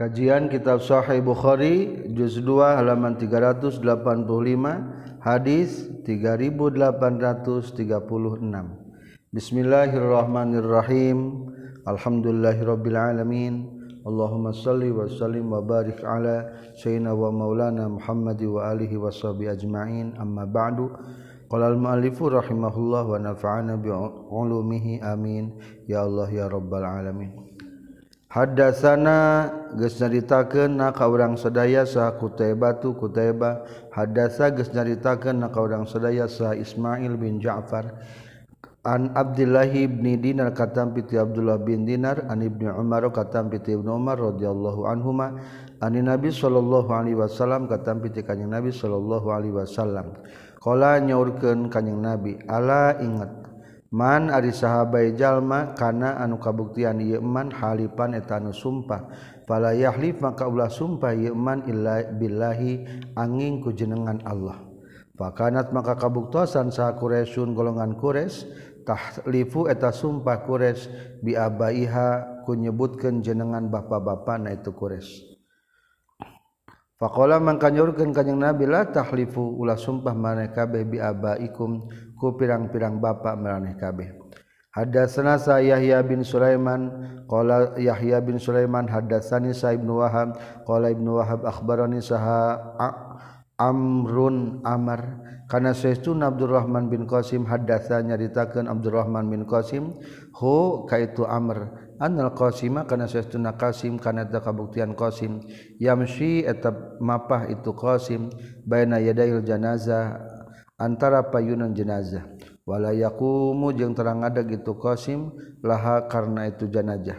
Kajian Kitab Sahih Bukhari juz 2 halaman 385 hadis 3836 Bismillahirrahmanirrahim. Alhamdulillahirabbil alamin. Allahumma salli wa sallim wa barik ala sayyidina wa maulana Muhammad wa alihi wa sahbihi ajma'in. Amma ba'du. Qala al muallifu rahimahullah wa nafa'ana bi ulumihi amin. Ya Allah ya rabbal alamin Hadasana geus nyaritakeun na ka urang sadaya sa Qutaibah tu kutaiba hadasa geus nyaritakeun na ka urang sadaya sa Ismail bin Ja'far. An Abdullah bin Dinar katam piti Abdullah bin Dinar an Ibnu Umar katam piti Ibnu Umar radhiyallahu anhuma. An Nabi sallallahu alaihi wasallam katam piti kanjing Nabi sallallahu alaihi wasallam. Qala nyaurkeun kanjing Nabi ala ingat Man ari sahabai jalma kana anu kabuktian yeman halipan etanu sumpah. Pala yahlif maka ulah sumpah yeman illa billahi angin ku jenengan Allah. Pakanat maka kabuktosan sah Quraisyun golongan Quraisy tahlifu eta sumpah Quraisy bi abaiha ku nyebutkeun jenengan bapa-bapa na itu Quraisy. Faqala mangkanyurkeun kanjing Nabi la tahlifu ulah sumpah maneka bi abaikum. Pirang-pirang Bapak meraneh kabeh. Hadatsana Yahya bin Sulaiman qala Yahya bin Sulaiman hadatsani Sa Ibnu Wahab qala Ibnu Wahab akhbarani saha Amrun Amar. Kana saestuna Abdurrahman bin Qasim hadatsa nyaritakeun Abdurrahman bin Qasim hu kaitu Amr. Anal Qasima kana saestuna Qasim kana eta kabuktian Qasim yamshi eta mapah itu Qasim baina yadail janazah antara payunan jenazah. Walayakumu jeung terang ada gitu qasim laha karena itu janajah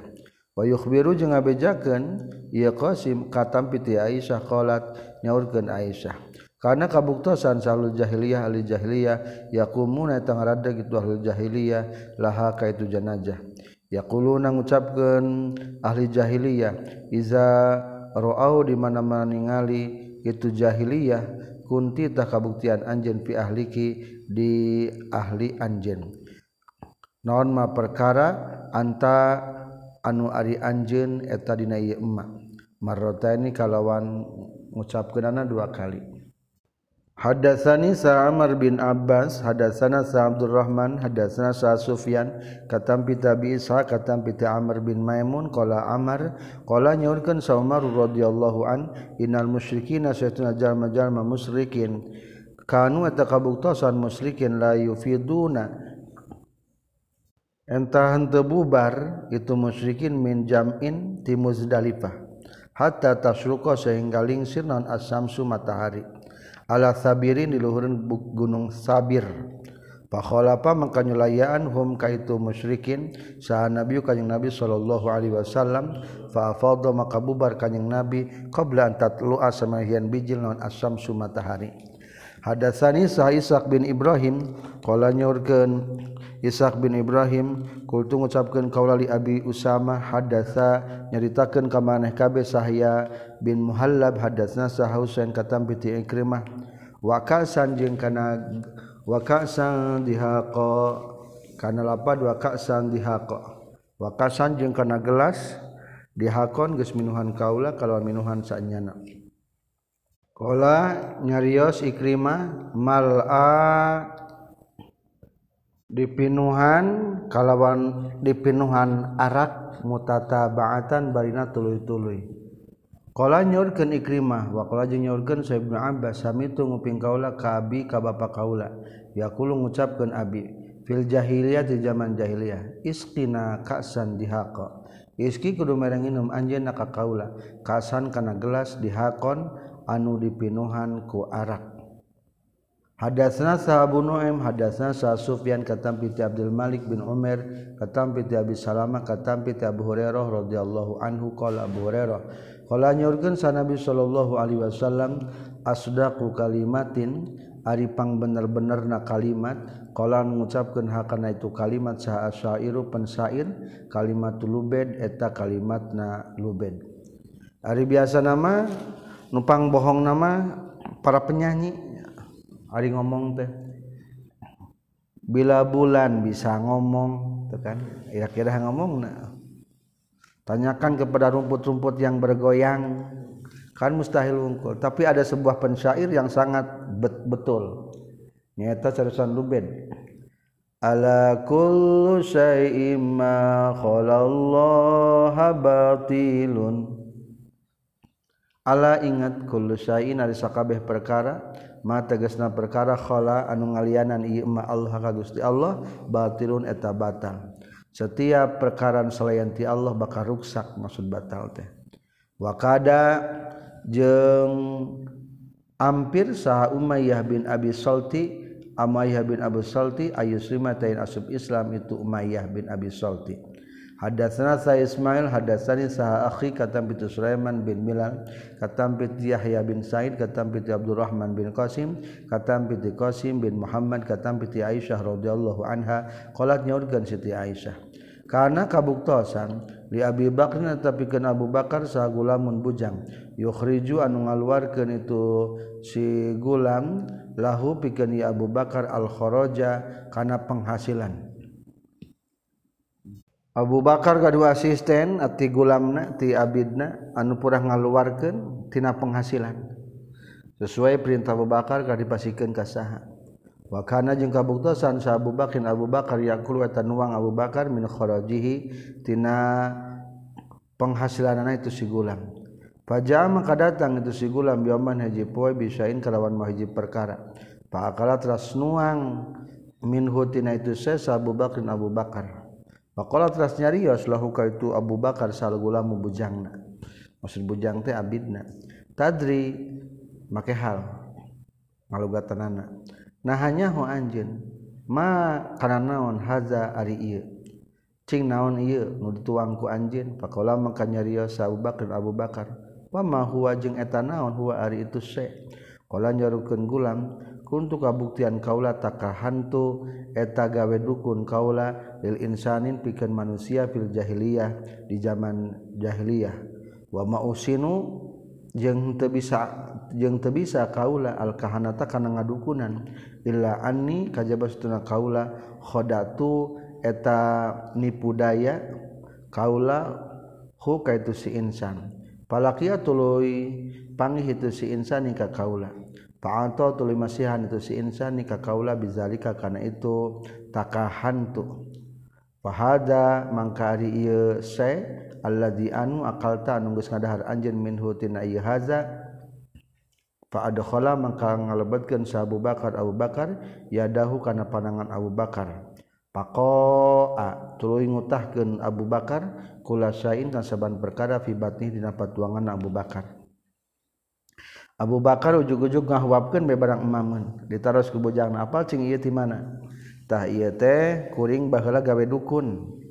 wayuh biru jeung ngabejaken ia qasim katam piti Aisyah qalat nyaurkan Aisyah. Karena kabuktosan salul jahiliyah ahli jahiliyah yakumu na tang rada gitu ahli jahiliyah laha ka itu janajah yaquluna ngucapkeun ahli jahiliyah iza ra'au di mana-mana ningali itu jahiliyah kunti tak kabuktian anjen fi ahliki di ahli anjen naon ma perkara anta anu ari anjen eta dina ieu emak marrataini kalawan ngucapkeunana dua kali. Hadatsani Sa'amar bin Abbas hadatsana Sa Abdurrahman hadatsana Sa Sufyan katam bi Isa katam pita Amr bin Maimun qala Amr qala nyaurkeun Sa Umar radhiyallahu an innal musyrikina saytuna jalma-jalma musyrikin kanu eta kabuktosan musyrikin la yufiduna. Entah henteu bubar itu musyrikin min jam'in ti Muzdalifah hatta tasruqa sehingga lingsir non as-samsu matahari ala sabirin diluhurun gunung sabir. Pakholapa mengkanyulayaan hum kaitu musyrikin. Saha nabi kanjing nabi sallallahu alaihi wasallam. Fa afadha maka bubar kanjing nabi qabla an tatlu'a samahian bijil non asam sumatahari Hadatsani Sa'isaq bin Ibrahim qala nyurkeun Ishak bin Ibrahim kultu ngucapkan kaulali Abi Usama hadatsa nyaritakeun ka maneh kabeh Sahya bin Muhallab hadatsna Sah Husain katam bi Ikrimah. Wa ka'san jeung kana wa ka'san dihaqa kana lapad wa ka'san dihaqa. Wa ka'san jeung kana gelas dihakon geus minuhan kaula kalau minuhan sanyana. Kala nyarios Ikrimah mal'a dipinuhan kalawan dipinuhan arak mutata baatan barina tuluy-tuluy. Kala Ikrimah wa kala jeung Sa'ib bin Abbas samitu nguping kaula ka abi ka bapa kaula. Yaqulu ngucapkeun abi fil jahiliyah di zaman jahiliyah isqina ka'san dihaqa. Iski kudu mereng minum anjeun ka kaula kasan kana gelas dihakon anu dipinuhan ku arak. Hadatsna sahabu Nu'aim hadatsna sa Sufyan katam bi Abdul Malik bin Umar katam bi Abi Salama katam bi Abu Hurairah radhiyallahu anhu qala Abu Hurairah qala nyurkeun sa Nabi sallallahu alaihi wasallam asdaqu kalimatin ari pangbener-bener na kalimat qala ngucapkeun hakana itu kalimat sa asyairu pensair kalimat lubed eta kalimatna lubed. Ari biasa nama numpang bohong nama para penyanyi. Hari ngomong teh bila bulan bisa ngomong tekan kira-kira ngomong nah tanyakan kepada rumput-rumput yang bergoyang. Kan mustahil unggul tapi ada sebuah pensyair yang sangat bet betul. Nyata carusan Lubed ala kullu syai'in ma khalallaha batilun. Ala ingat kullu syai'in ari sakabeh perkara mata gesna perkara khola anu ngalianan ima Allah ka Gusti Allah batilun eta batal. Setiap perkara selain ti Allah bakal ruksak maksud batal teh. Wakada jeng ampir saha Umayyah bin Abi Salti Umayyah bin Abi Salti ayusrimatain asub Islam itu Umayyah bin Abi Salti Hadatsana sa Ismail hadatsani sa akhi katam pitu Sulaiman bin Bilal katam pitu Yahya bin Said katam pitu Abdurrahman bin Qasim katam pitu Qasim bin Muhammad katam pitu Aisyah radhiyallahu anha qalat nyaurkeun Siti Aisyah. Karena kabuktosan li Abi Bakr tapi ken Abu Bakar saha gulamun bujang. Yukhriju anu ngaluarkeun itu si gulam lahu pikeun Abu Bakar al kharaja kana penghasilan. Abu Bakar kedua asisten ati gulamna ti abidna anu purah ngaluarkeun tina penghasilan sesuai perintah Abu Bakar ka dipasikeun ka saha wa kana jeung kabuktosan sa Abu Bakar Abu Bakar yaqul wa nuang Abu Bakar min kharajihi tina penghasilanana itu si gulam Pajama kadatang itu si gulam bioman haji poe bisain kalawan haji perkara. Pakala teras nuang minhu tina itu sesa Abu Bakar Abu Bakar. Pakola teras nyarios lahu itu Abu Bakar sal gulamu bujangna. Maksud bujang teh abidna. Tadri make hal ngalugatanana. Nah hanya ho anjeun ma kana naon haza ari ieu. Cing naon ieu nu dituang ku anjeun. Pakola maka nyarios Abu Bakar Abu Bakar. Wa ma huwa jeung eta naon huwa ari itu se. Kala nyarukeun gulam untuk kabuktian kaula takah hantu eta gawe dukun kaula lil insanin pikeun manusia fil jahiliyah di zaman jahiliyah. Wa mausinu jeung teu bisa jeung teu bisa kaula al kahanata kana ngadukunan. Illa anni kajaba satuna kaula khodatu eta nipu daya kaula hu kaitu si insan. Palakia tuluy panggih itu si insan ka kaula Fa'ata tuli masihan itu si insan ni kakaula bizalika kana itu takahantu. Fahada mangka ari ieu se alladzi anu akalta anu geus ngadahar anjeun minhu tina ieu haza. Fa adkhala mangka ngalebetkeun sa Abu Bakar Abu Bakar yadahu kana panangan Abu Bakar. Pakoa tuluy ngutahkeun Abu Bakar kula sain kan saban perkara fi batni dina patuangan Abu Bakar. Abu Bakar ujug-ujug ngahuapkeun bae barang emamun ditaros ku bujang apal cing ieu ti mana? Tah ieu teh kuring baheula gawe dukun.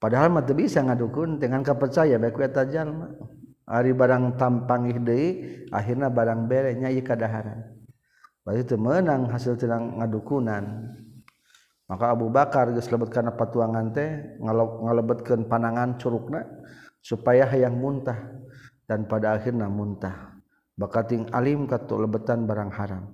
Padahal mah teu bisa ngadukun dengan kapercaya bae ku eta jalma ari barang tampangih deui akhirna barang bere nya ieu kadaharan. Berarti teu meunang hasil tenang ngadukunan. Maka Abu Bakar geus lebet kana patuangan teh ngalebetkeun panangan curugna supaya hayang muntah dan pada akhirnya muntah. bakating alim katu lebetan barang haram.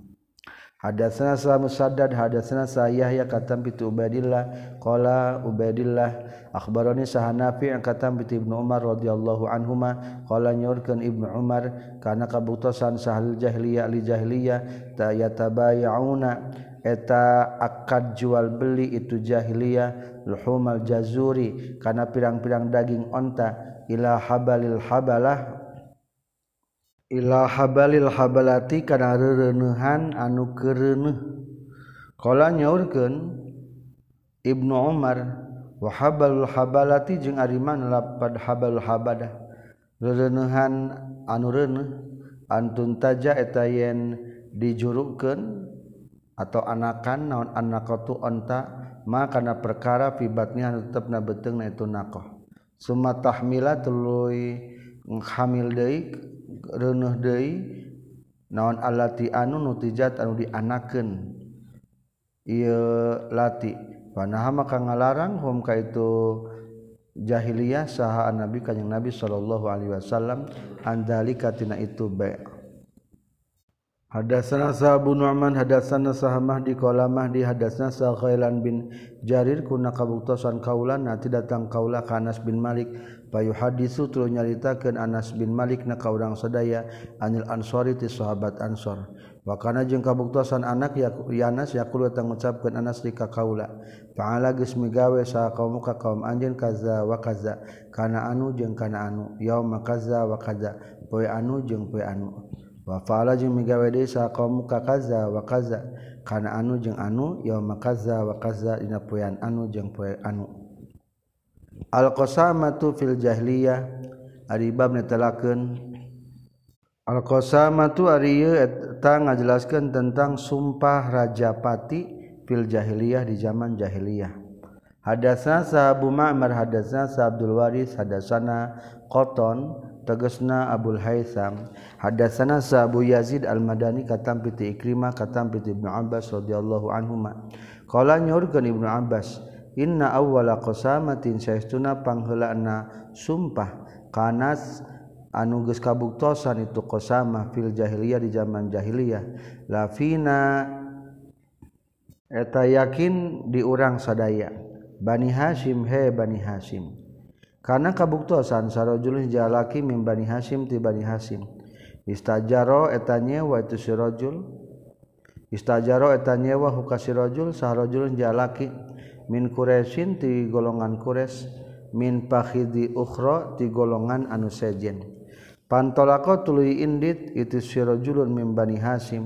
Hadatsana sa Musaddad hadatsana sa Yahya katam bi Ubaidillah. Qala Ubaidillah akhbarani sa Hanafi an katam bi Ibnu Umar radhiyallahu anhuma. Qala nyurkeun Ibnu Umar kana kabutusan sahal jahiliyah li jahiliyah ta yatabayauna eta akad jual beli itu jahiliyah luhumal jazuri kana pirang-pirang daging onta ila habalil habalah ilahabalil habalati kana reuneuhan anu kereuneuh. Qala nyaurkeun Ibnu Umar wa habalul habalati jeung ari mana lapad habalul habada. Reuneuhan anu reuneuh antun taja eta yen dijurukkeun atau anakan naon anaqatu onta maka kana perkara fibatnya tetepna tetep na beteng na itu naqah. Summa tahmila tuluy hamil deui reunuh deui naon allati anu nutijat anu dianakeun. Ieu lati panaha maka ngalarang hum ka itu jahiliyah saha nabi kanjing nabi sallallahu alaihi wasallam andalika tina itu bae Hadatsana Sahabu Nu'man hadatsana Sahamah di Qalamah di hadatsana Sa'khailan bin Jarir kuna kabuktosan kaulan, nanti datang kaula Anas bin Malik. payu hadisu tulu nyaritakeun Anas bin Malik na ka urang sadaya anil Ansori ti sahabat Ansor. Wa kana jeung kabuktosan anak ya Anas yaqulu tang ngucapkeun Anas di ka kaula fa'ala geus migawe sa kaum ka kaum anjeun kaza wa kaza. Kana anu jeung kana anu. Yauma kaza wa kaza. Poe anu jeung poe anu. Wa fa'ala jeung migawe deui sa kaum ka kaza wa kaza. Kana anu jeung anu. Yauma kaza wa kaza. Dina poean anu jeung poe anu. Alqasamatu fil jahiliyah. Ari bab netelakeun. Alqasamatu ari ieu eta ngajelaskeun tentang sumpah rajapati fil jahiliyah di zaman jahiliyah. Hadasna sahabu Ma'mar hadasna sa Abdul Waris hadasana Qoton tegasna Abdul Haitham hadasana sa Abu Yazid Al-Madani katam piti Ikrimah katam piti Ibnu Abbas radhiyallahu anhuma. Qala nyaurkeun Ibnu Abbas inna awwala qasamatin saestuna pangheulana sumpah. Kanas anu geus kabuktosan itu qasamah fil jahiliyah di zaman jahiliyah. Lafina eta yakin di urang sadaya. Bani Hashim he Bani Hashim. Karena kabuktosan sarojul jalaki mimbani Hasyim tibani Hasyim istajaro etanyewa itu sirojul istajaro etanyewa hukasirojul sahrojul jalaki min Quraisyin ti golongan Qures min fakhidi ukhra ti golongan anu sejen. Pantolako tuluy indit itu sirajulun min Bani Hasim.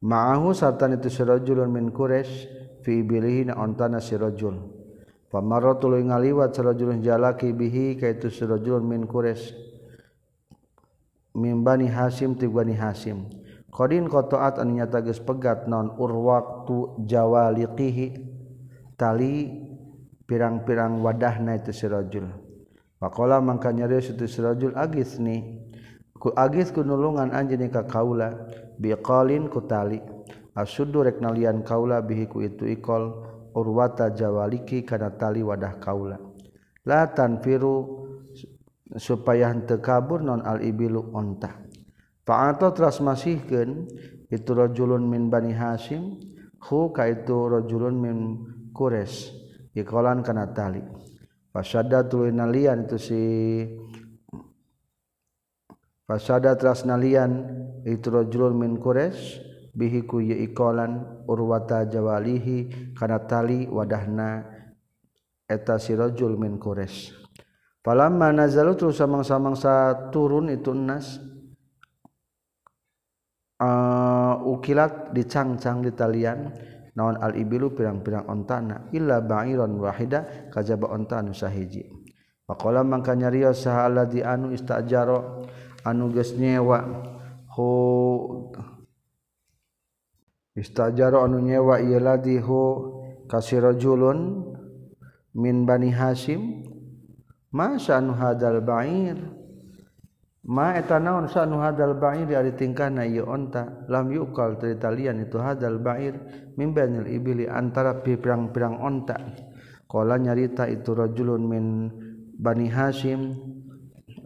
Ma'ahu sartan itu sirojulun min Quraisy fi bilihi na ontana sirojul Pamaro tuluy ngaliwat sirajulun jalaki bihi kaitu sirajulun min Quraisy. Min Bani Hasim ti Bani Hasim. Qadin qataat an nyata geus pegat non urwaqtu jawaliqihi tali pirang-pirang wadahna itu sirajul. Faqala mangka nyarios itu sirajul agisni ku agis ku nulungan anjeun ka kaula biqalin ku tali. Asuddu rek nalian kaula bihi ku itu ikol urwata jawaliki kana tali wadah kaula la tanfiru supaya henteu kabur non al ibilu onta fa'ata teras itu rajulun min bani hasim hu ka itu rajulun min qures ikolan kana tali fasada tuluy itu si fasada teras nalian itu rajulun min qures bihiku ye ikolan urwata jawalihi kana tali wadahna eta sirajul min Quraisy. Falamma nazalu terus samang-samangsa turun itu nas uh, ukilat dicangcang di talian naon al ibilu pirang-pirang ontana illa ba'iron wahida kajaba onta anu sahiji. Faqala mangka nyarios saha alladzi anu istajaro anu geus nyewa. Hu istajaro anu nyewa ieu ladzi hu kasirajulun min bani hasim masa anu hadal ba'ir. Ma eta naon sanu hadal ba'ir ari tingkahna ieu onta? Lam yukal teu talian itu hadal ba'ir min ibili antara pirang-pirang onta. Qala nyarita itu rajulun min bani Hasim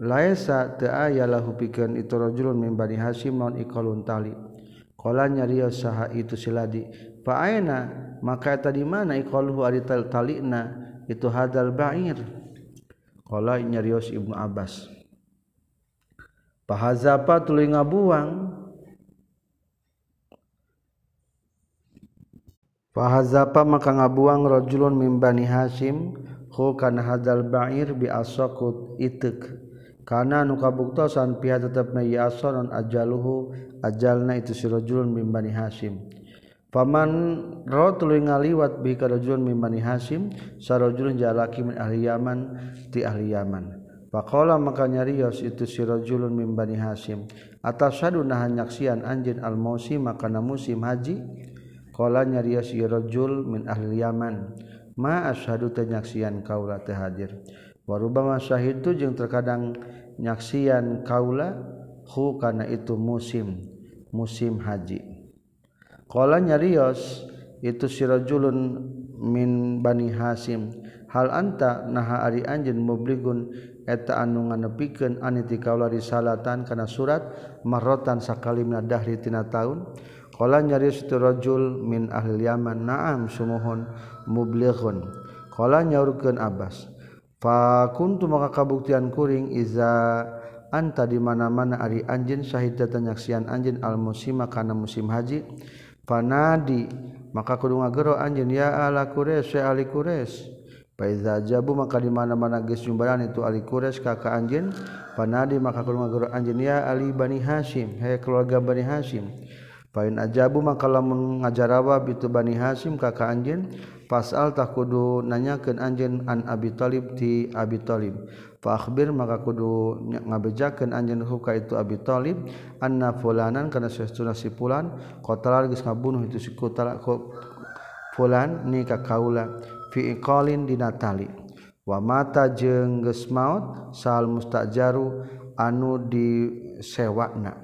laisa teu aya lahu pikeun itu rajulun min bani Hasim naon ikalun tali. Nya Rio saha itu siladi. Pakna maka tadi mana talina itu hadal Bairnya Rio Ibnu Abbas pahazapa tuluy ngabuang? Fahazapa maka ngabuang rajulun min Bani Hasyim hu kana hadzal ba'ir bi asaqut itik. Kana nu kabuktosan piha tetepna ajaluhu ajalna itu si rajulun min Bani Hasyim Faman ro tuluy ngaliwat bi ka rajulun hasim Bani jalaki min ahli Yaman ti ahli Yaman. Pakola maka nyarios itu sirajulun min Bani Hasyim. Atas sadu nahan nyaksian anjin al-mausim makana musim haji. Kala nyarios sirajul min ahli Yaman. Ma asyhadu tenyaksian kaula teh hadir. Warubama syahid tu jeung terkadang nyaksian kaula hu kana itu musim musim haji. Kala nyarios itu sirajulun min Bani Hasyim. Hal anta naha ari anjeun mubligun eta anu nganepiken aniti kaula risalatan kana surat marrotan sakali minadahri tina taun Kala nyaris turajul min ahli Yaman naam sumuhun mublighun. qala nyaurkeun Abbas. Fa kuntu maka kabuktian kuring iza anta di mana-mana ari anjeun syahid tanyaksian anjeun al musima kana musim haji. Fanadi maka kudu ngagero anjeun ya ala Quraisy ali kures Paizajabu maka di mana-mana geus nyumbaran itu Ali Quraisy ka ka anjeun. Panadi maka keluarga anjeun ya Ali Bani Hasyim he keluarga Bani Hasyim Pain ajabu maka lamun ngajarawa bitu Bani Hasyim ka ka anjeun pasal tak kudu nanyakeun anjeun an Abi Thalib ti Abi Thalib fa akhbir maka kudu ngabejakeun anjeun huka itu Abi Thalib anna fulanan kana sesuna si fulan qatala geus ngabunuh itu si fulan ni ka kaula. fiqolin dinatali wa mata jengges maut sal mustajaru anu disewakna.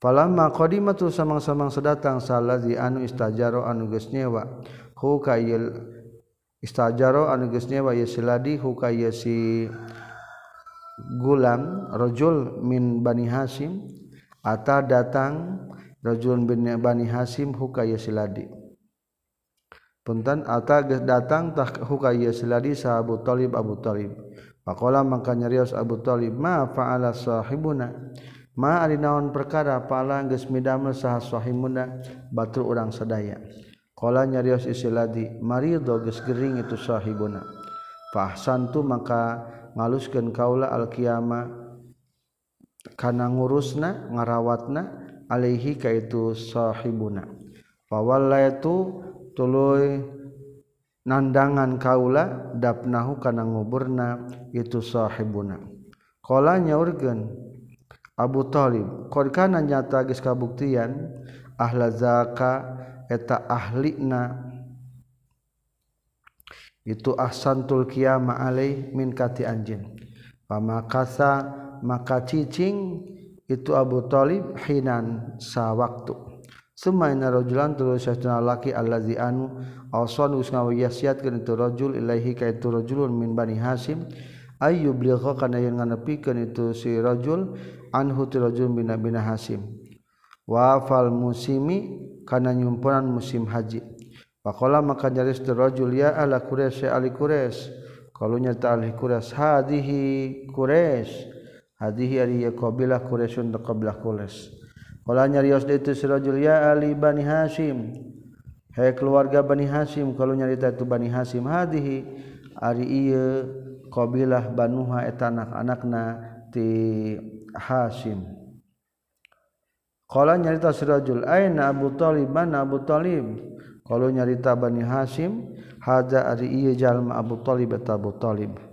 Falamma qadimatu samang-samang sedatang salazi anu istajaro anu geus nyewa. Hu kayil istajaro anu geus nyewa yasiladi hu kayasi gulam rajul min bani hasim. Ata datang rajul bin bani hasim hu kayasiladi punten ata geus datang tah huka ieu siladi sa Abu Thalib Abu Thalib faqala mangka nyarios Abu Thalib ma fa'ala sahibuna? Ma ari naon perkara? Pala geus midamel saha sahibuna? Batu urang sadaya. Qala nyarios isiladi marido geus gering itu sahibuna. Fahsantu maka ngaluskeun kaula al qiyama kana ngurusna ngarawatna alaihi ka itu sahibuna. Fawalla itu tuluy nandangan kaula dapnahu kana nguburna itu sahibuna. Qala nyaurkeun Abu Thalib qad kana nyata geus kabuktian ahla zaka eta ahlina itu ahsantul qiyama alaih min kati anjin pamakasa maka cicing itu Abu Thalib hinan sa waktu Semainarojulan terus syuna laki allazi anu alson usnawiyasiat kana itu rajul ilaihi ka itu rajulun min bani Hasim. Ayyub bligha kana yen nganepikeun itu si rajul anhu ti rajul bina bina Hasim. Wa fal musimi kana nyumpunan musim haji. Faqala maka nyaris ti rajul ya ala quraisy ali quraisy kalau nyata ali quraisy hadihi quraisy hadihi ari qabilah quraisyun qabilah quraisy. Kala nyarios itu si rajul ya Ali Bani Hasyim. Hai keluarga Bani Hasyim kalau nyarita itu Bani Hasyim hadihi ari ieu qabilah banuha eta anak-anakna ti Hasyim. Kala nyarita si rajul aina Abu Thalib mana Abu Thalib. Kalau nyarita Bani Hasyim haza ari ieu jalma Abu Thalib eta Abu Thalib.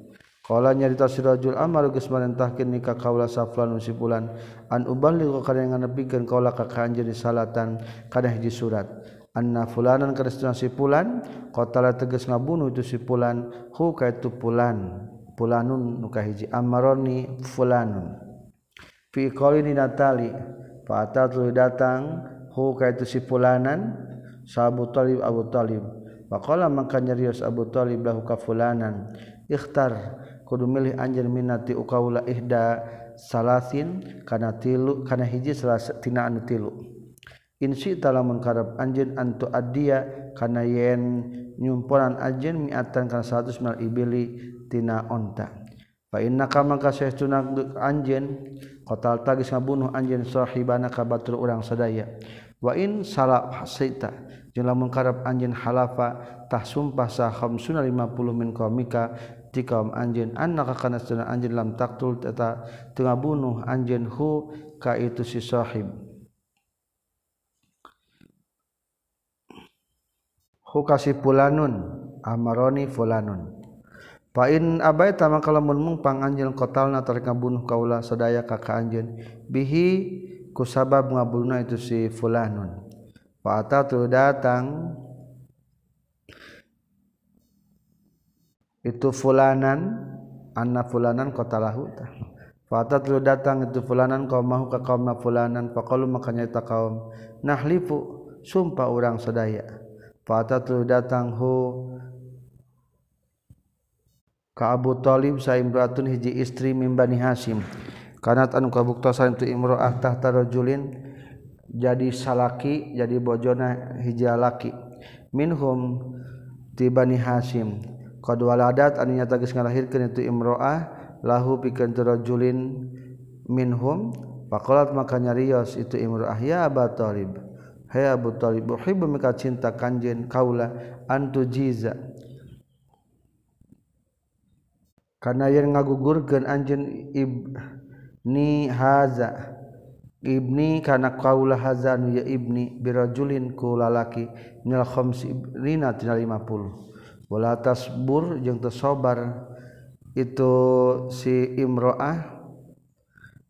Kala nyarita sirajul amar geus marintahkeun ni ka kaula saflan si bulan an uballigh ka kana ngadepikeun kaula ka kanjeun salatan kana hiji surat. Anna fulanan kana si fulan qatala tegas ngabunuh itu si fulan hu ka itu fulan fulanun nu ka hiji amaroni fulanun. Fi qalini natali fa atatu datang hu ka itu si fulanan sahabu talib abu talib. Pakola maka nyerius Abu Talib lahu kafulanan ikhtar kudu milih anjeun minati ukaula ihda salasin kana tilu kana hiji tina anu tilu. Insi talamun karab anjeun antu adia kana yen nyumpuran anjeun miatan kana 100 mal ibili tina onta. Fa innaka maka saestuna anjeun qatal tagis ngabunuh anjeun sahibana ka batur urang sadaya. Wa in salah hasita jeung karab anjeun halafa tah sumpah sa 50 min di kaum anjin anak kana sunna anjin lam taktul tata tengah bunuh anjin hu ka itu si sahib. Hu kasi fulanun amaroni fulanun. Fa in abaita maka lamun mung panganjeun qatalna tarik ngabunuh kaula sadaya ka ka anjeun bihi ku sabab ngabunuhna itu si fulanun. Fa atatu datang itu fulanan anna fulanan qatalahu Fatat lu datang itu fulanan kaum mahu ka kaum fulanan faqalu makanya ta kaum nahlifu sumpah orang sadaya Fatat lu datang hu Abu Thalib saimratun hiji istri min Bani Hasyim kanat anu kabuktosan itu imro'ah tahta rajulin jadi salaki jadi bojona hiji laki minhum ti Bani Hasyim qad waladat anu nyata geus ngalahirkeun itu imro'ah lahu pikeun rajulin minhum. Faqalat maka nyarios itu imro'ah ya Abu Thalib Hai Abu Thalib uhibbu mika cinta kanjen kaula antu jiza karena yang ngagugurkan anjen ibni haza ibni karena kaulah hazanu ya ibni birajulin ku lalaki minal khamsina tina 50 wala tasbur jeung tersobar itu si imro'ah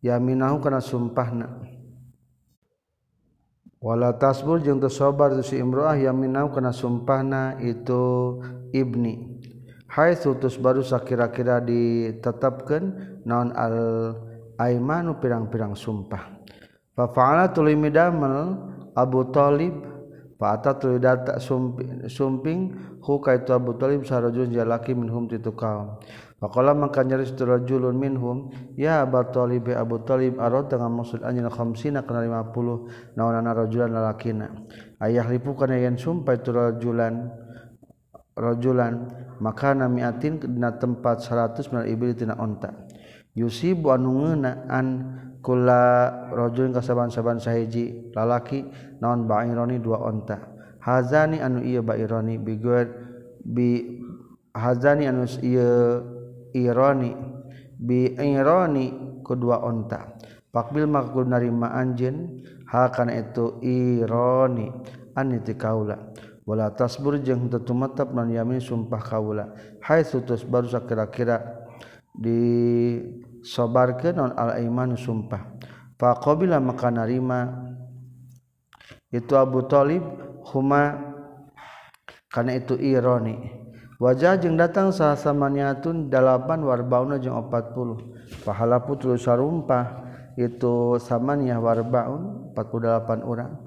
yaminahu kana sumpahna. Wala tasbur jeung tersobar itu si imro'ah yaminahu kana sumpahna itu ibni. Sutus baru kira-kira ditetapkan non al-aimanu pirang-pirang sumpah. Fafa'ala tulimi damel Abu Thalib fa'ata tuluy data sumping hu kaitu Abu Thalib sarajun jalaki minhum titu kaum Faqala maka nyaris rajulun minhum ya Abu Thalib ya Abu Thalib arad dengan maksud anjeun khamsina kana 50 naonana rajulan lalakina. Ayah lipu kana yen sumpah itu rajulan rajulan maka namiatin kena tempat 100 minal ibli tina onta. Yusibu anu ngeunaan kula rajulin kasaban-saban sahiji lalaki naon ba'ironi dua onta hazani anu ieu baironi bi bi hazani anu ieu ironi bi ironi kedua onta. Pakbil makul narima anjin ha kana itu ironi aniti kaula. Wala tasbur jeung teu tumetep non yamin sumpah kaula. Hai sutus baru sakira-kira di sobarkeun non al iman sumpah faqabila maka narima itu Abu Thalib huma. Karena itu ironi. Wajah jeung datang sasamaniatun dalapan warbauna jeung 40 pahala putu sarumpah itu samaniah warbaun 48 orang.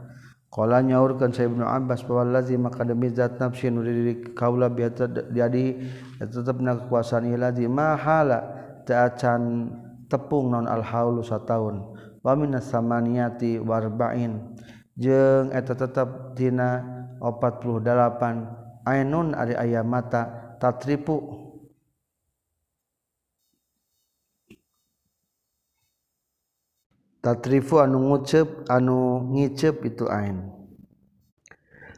Nyaurkan saya Ibnu Abbas lazim maka demi zat nafsi nu diri kaula biasa jadi tetap na kekuasaan lazim mahala ta'acan tepung non al haulu sataun. Wa minas samaniyati warba'in jeung eta tetap tina 48 ainun ari aya mata tatripu. Tatrifu anu ngucep anu ngicep itu ain.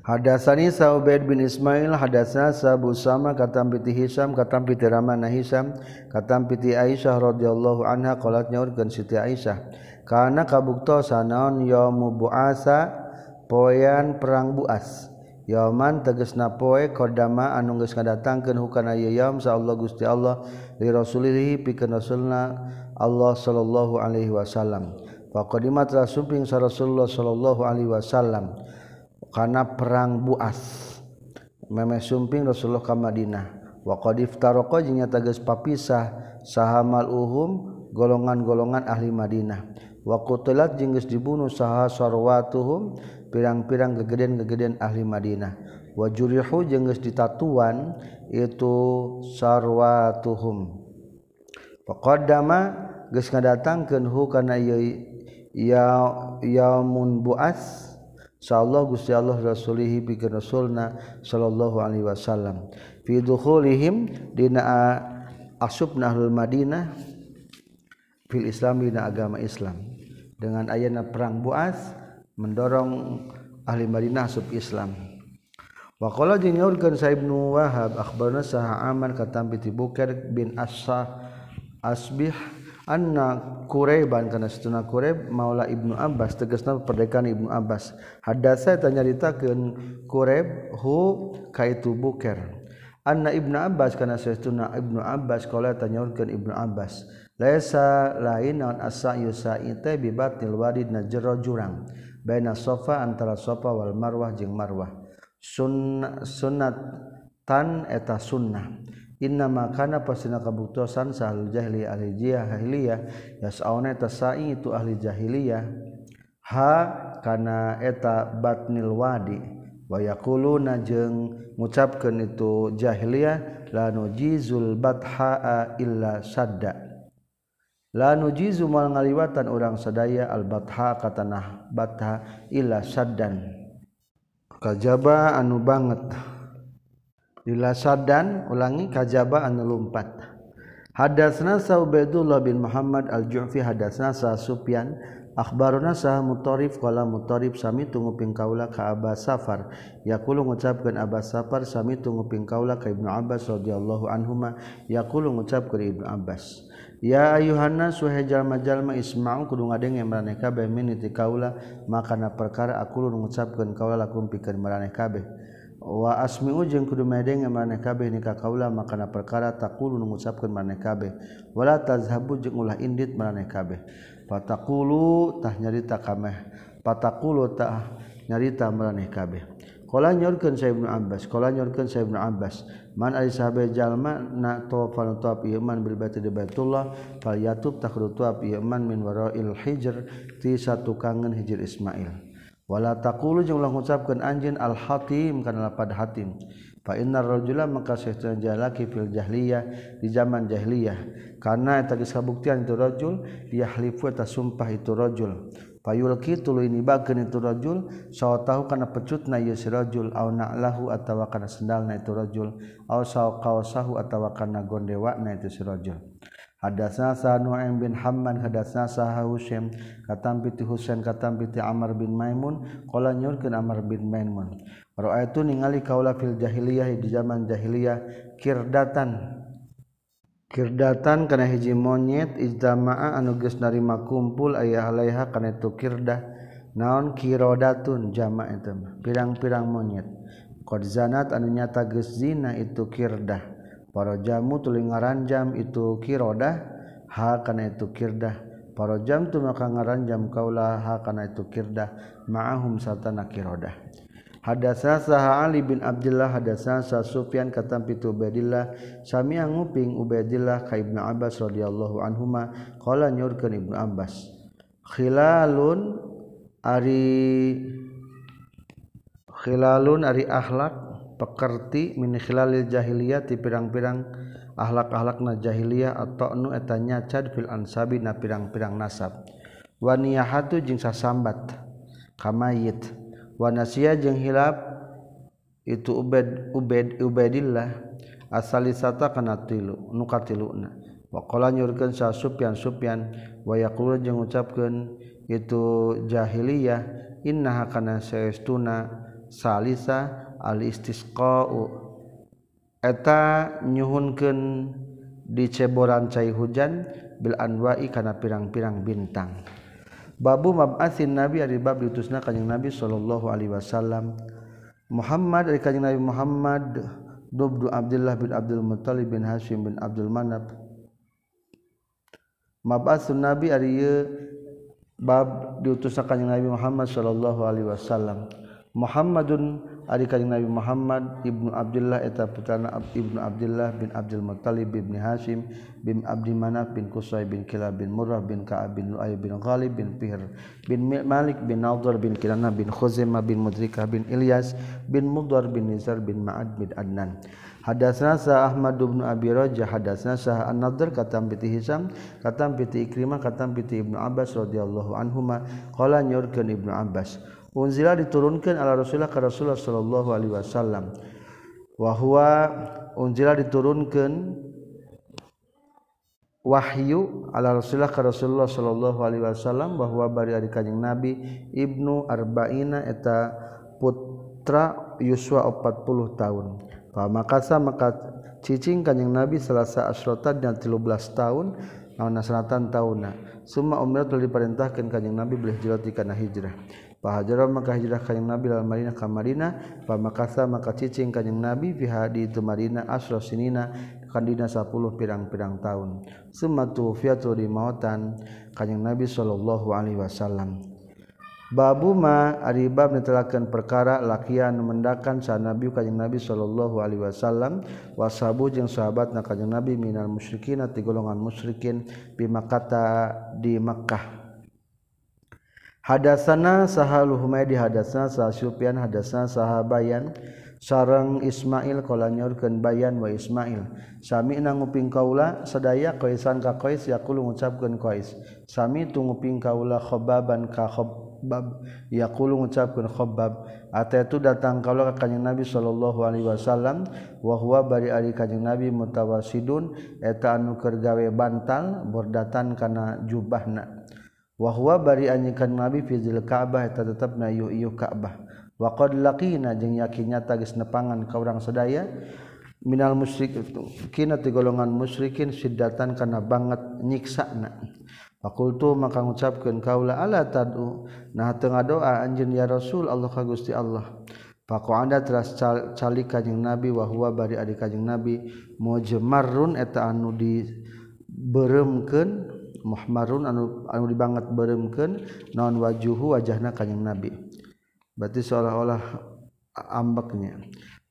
Hadasani Sa'ubaid bin Ismail hadasna Sabu Sama katam piti Hisam katam piti Ramana Hisam katam piti Aisyah radhiyallahu anha qalat nyaurkeun Siti Aisyah. karena kabukto sanaon yomu buasa poyan perang buas. Yaman teges na poe kodama anu geus ngadatangkeun hukana ieu yaum sa Allah Gusti Allah li rasulih pikeun rasulna Allah sallallahu alaihi wasallam. Faqadimat rasumping sa Rasulullah sallallahu alaihi wasallam kana perang buas. Meme sumping Rasulullah ka Madinah. Wa qad iftaraqa jeung nyata geus papisah sahamal uhum golongan-golongan ahli Madinah. wakulat jengges dibunuh saha sarwatuhum pirang-pirang gegeden-gegeden ahli Madinah. Wajurihu geus ditatuan itu sarwatuhum. Faqaddama geus ngadatangkeun hu kana ieu ya yaumun buas sallallahu gusti Allah rasulihi bi rasulna sallallahu alaihi wasallam. Fi dukhulihim dina asubna ahlul madinah fil islam dina agama islam. Dengan ayana perang buas mendorong ahli madinah sub islam. Wa qala jeung nyaurkeun sa ibnu wahab akhbarna saha aman katam bi bukair bin asha asbih Anna Qureban karena setuna Qureb Maula Ibnu Abbas tegasna perdekaan Ibnu Abbas. Hadasa tanya nyaritakeun Qureb hu kaitu buker Anna Ibnu Abbas karena setuna Ibnu Abbas qala tanyaurkeun Ibnu Abbas Laisa lain naon asa yusa'i teh bibatil wadid na jero jurang. Baina sofa antara sofa wal marwah jeung marwah. Sunnah sunnat tan eta sunnah. Inna makana pasina kabuktosan sahal jahili ahli jahiliyah yas'auna eta sa'i itu ahli jahiliyah ha kana eta batnil wadi wa yaquluna jeung ngucapkeun itu jahiliyah la nujizul batha illa sadda la nujizu mal ngaliwatan urang sadaya al batha ka tanah batha illa saddan. Kajaba anu banget. Illa saddan ulangi kajaba anu lumpat. Hadatsna saubaidullah bin muhammad al jufi hadatsna sa sufyan Akbaruna sah mutarif qala mutarif sami tunguping kaula ka Abbas Safar. Yaqulu ngucapkeun Abbas Safar sami tunguping kaula ka Ibnu Abbas radhiyallahu anhuma. Yaqulu ngucapkeun Ibnu Abbas ya ayuhanna suhejal majalma isma'u kudu ngadenge maraneh kabeh min ti kaula makana perkara aku lu ngucapkeun kaula lakum pikeun maraneh kabeh. Wa asmi'u jeung kudu medenge maraneh kabeh ni ka kaula makana perkara taqulu ngucapkeun maraneh kabeh. Wala tazhabu jeung ulah indit maraneh kabeh. Patakulu tah nyarita kameh patakulu tah nyarita meraneh kabeh. Kala nyorkeun saya Ibnu Abbas, kala nyorkeun saya Ibnu Abbas, man ari sahabe jalma na tawafal tawaf ieu man bil bait di Baitullah, fal yatub takhru tawaf ieu man min wara'il hijr ti satukangan hijir Ismail. Wala taqulu jeung ulah ngucapkeun anjeun al hatim kana lapad hatim. Fa innar rajula maka sahtuna jalaki fil jahiliyah di zaman jahiliyah. Karena eta geus kabuktian itu rajul, yahlifu ta sumpah itu rajul. payulki tuluy nibakeun itu rajul sawatahu kana pecutna ieu si rajul au na'lahu atawa kana sendalna itu rajul au saw qawasahu atawa kana gondewana itu si rajul Hadatsna Sa'nu'aim bin Hamman hadatsna sa Husain katam piti Husain katam piti Amr bin Maimun. Qala nyurkeun Amr bin Maimun. Ra'aitu ningali kaula fil jahiliyah di zaman jahiliyah kirdatan. kirdatan kana hiji monyet ijtamaa anu geus narima kumpul aya alaiha kana itu kirdah. Naon kirodatun jama' eta mah? Pirang-pirang monyet. Qad zanat anu nyata geus zina itu kirdah. Para jamu tuluy ngaranjam itu kirodah ha kana itu kirdah. Para jam tu maka ngaranjam kaulah ha kana itu kirdah. Ma'ahum satana kirodah. hadasa saha Ali bin Abdullah hadasa sa Sufyan katam pitu Ubaidillah. Samia nguping Ubaidillah ka Ibnu Abbas radhiyallahu anhuma. Qala nyurkeun Ibnu Abbas khilalun ari khilalun ari akhlak pekerti min khilalil jahiliyah ti pirang-pirang akhlak-akhlak na jahiliyah atau nu eta nyacad fil ansabi na pirang-pirang nasab. Wa niyahatu jeung sasambat kamayit Wanasia jeung hilap itu Ubed Ubed Ubaidillah asalisata kana tilu nu katiluna. Waqala nyurkeun sa Sufyan Sufyan wa yaqulu jeung ngucapkeun itu jahiliyah innaha kana saestuna salisa al istisqa'u eta nyuhunkeun diceboran cai hujan bil anwa'i kana pirang-pirang bintang babu mab'atsin nabi ari bab diutusna kanjing nabi sallallahu alaihi wasallam. Muhammad dari kanjing nabi Muhammad Dubdu Abdullah bin Abdul Muttalib bin Hashim bin Abdul Manaf Mab'atsun nabi ari bab diutusna kanjing nabi Muhammad sallallahu alaihi wasallam. Muhammadun Ari kaning Nabi Muhammad Ibnu Abdullah eta putrana Ibnu Abdullah bin Abdul Muttalib bin Hashim bin Abdi Manaf bin Qusay bin Kilab bin Murrah bin Ka'ab bin Lu'ay bin Ghalib bin Pihr bin Malik bin Nadhr bin Kinana bin Khuzaimah bin Mudrikah bin Ilyas bin Mudhar bin Nizar bin Ma'ad bin Adnan. Hadatsna sa Ahmad bin Abi Rajah hadatsna sa An-Nadhr katam piti Hisam katam piti Ikrimah katam piti Ibnu Abbas radhiyallahu anhuma qala nyurkeun Ibnu Abbas unzila diturunkan ala rasulullah ka rasulullah sallallahu alaihi wasallam. Wa huwa unzila diturunkan wahyu ala rasulullah ka rasulullah sallallahu alaihi wasallam bahwa bari ari kanjing nabi ibnu arba'ina eta putra yuswa 40 tahun. Fa makasa maka cicing kanjing nabi selasa asrota dan 13 tahun naon nasratan tauna summa umrah telah diperintahkan kanjing nabi boleh hijrah hijrah. Pahajar maka hijrah kanyang Nabi dalam Madinah ke Madinah. Pamakasa maka cicing kanyang Nabi fi hadi itu Madinah asra sinina kandina 10 pirang-pirang tahun. Summa tufiatu di mautan kanyang Nabi sallallahu alaihi wasallam. Babu ma ari bab netelakeun perkara lakian mendakan sa Nabi kanyang Nabi sallallahu alaihi wasallam wasabu jeung sahabatna kanyang Nabi minal musyrikin ti golongan musyrikin bi Makkah di Makkah hadasana sahal Humaydi hadasna sah Sufyan hadasna sahabayan sareng Ismail kala nyorkeun bayan wa Ismail. Sami nguping kaula sadaya Qaisan ka Qais yaqul ngucapkeun Qais. Sami tu nguping kaula khobaban ka khabbab yaqul ngucapkeun khobab Ata itu datang kaula ka Kanjeng Nabi sallallahu alaihi wasallam wa huwa bari ari Kanjeng Nabi mutawasidun eta anu keur gawe bantal bordatan kana jubahna. wahwa bari anyikan nabi fizil Ka'bah eta tetep na ieu Ka'bah. Wa qad laqina jeung yakin nyata geus nepangan ka urang sadaya minal musyrik kina ti golongan musyrikin siddatan kana banget nyiksana. Fakultu maka ngucapkeun kaula ala tad'u? Nah teu ngadoa anjeun ya rasul Allah ka Gusti Allah. Paku anda teras calik kanjing Nabi wahwa bari adik kanjing Nabi mujmarrun eta anu di beureumkeun Muhammadun anu anu dibanget beremken non wajuhu wajahna kanyang nabi. Berarti seolah-olah ambeknya.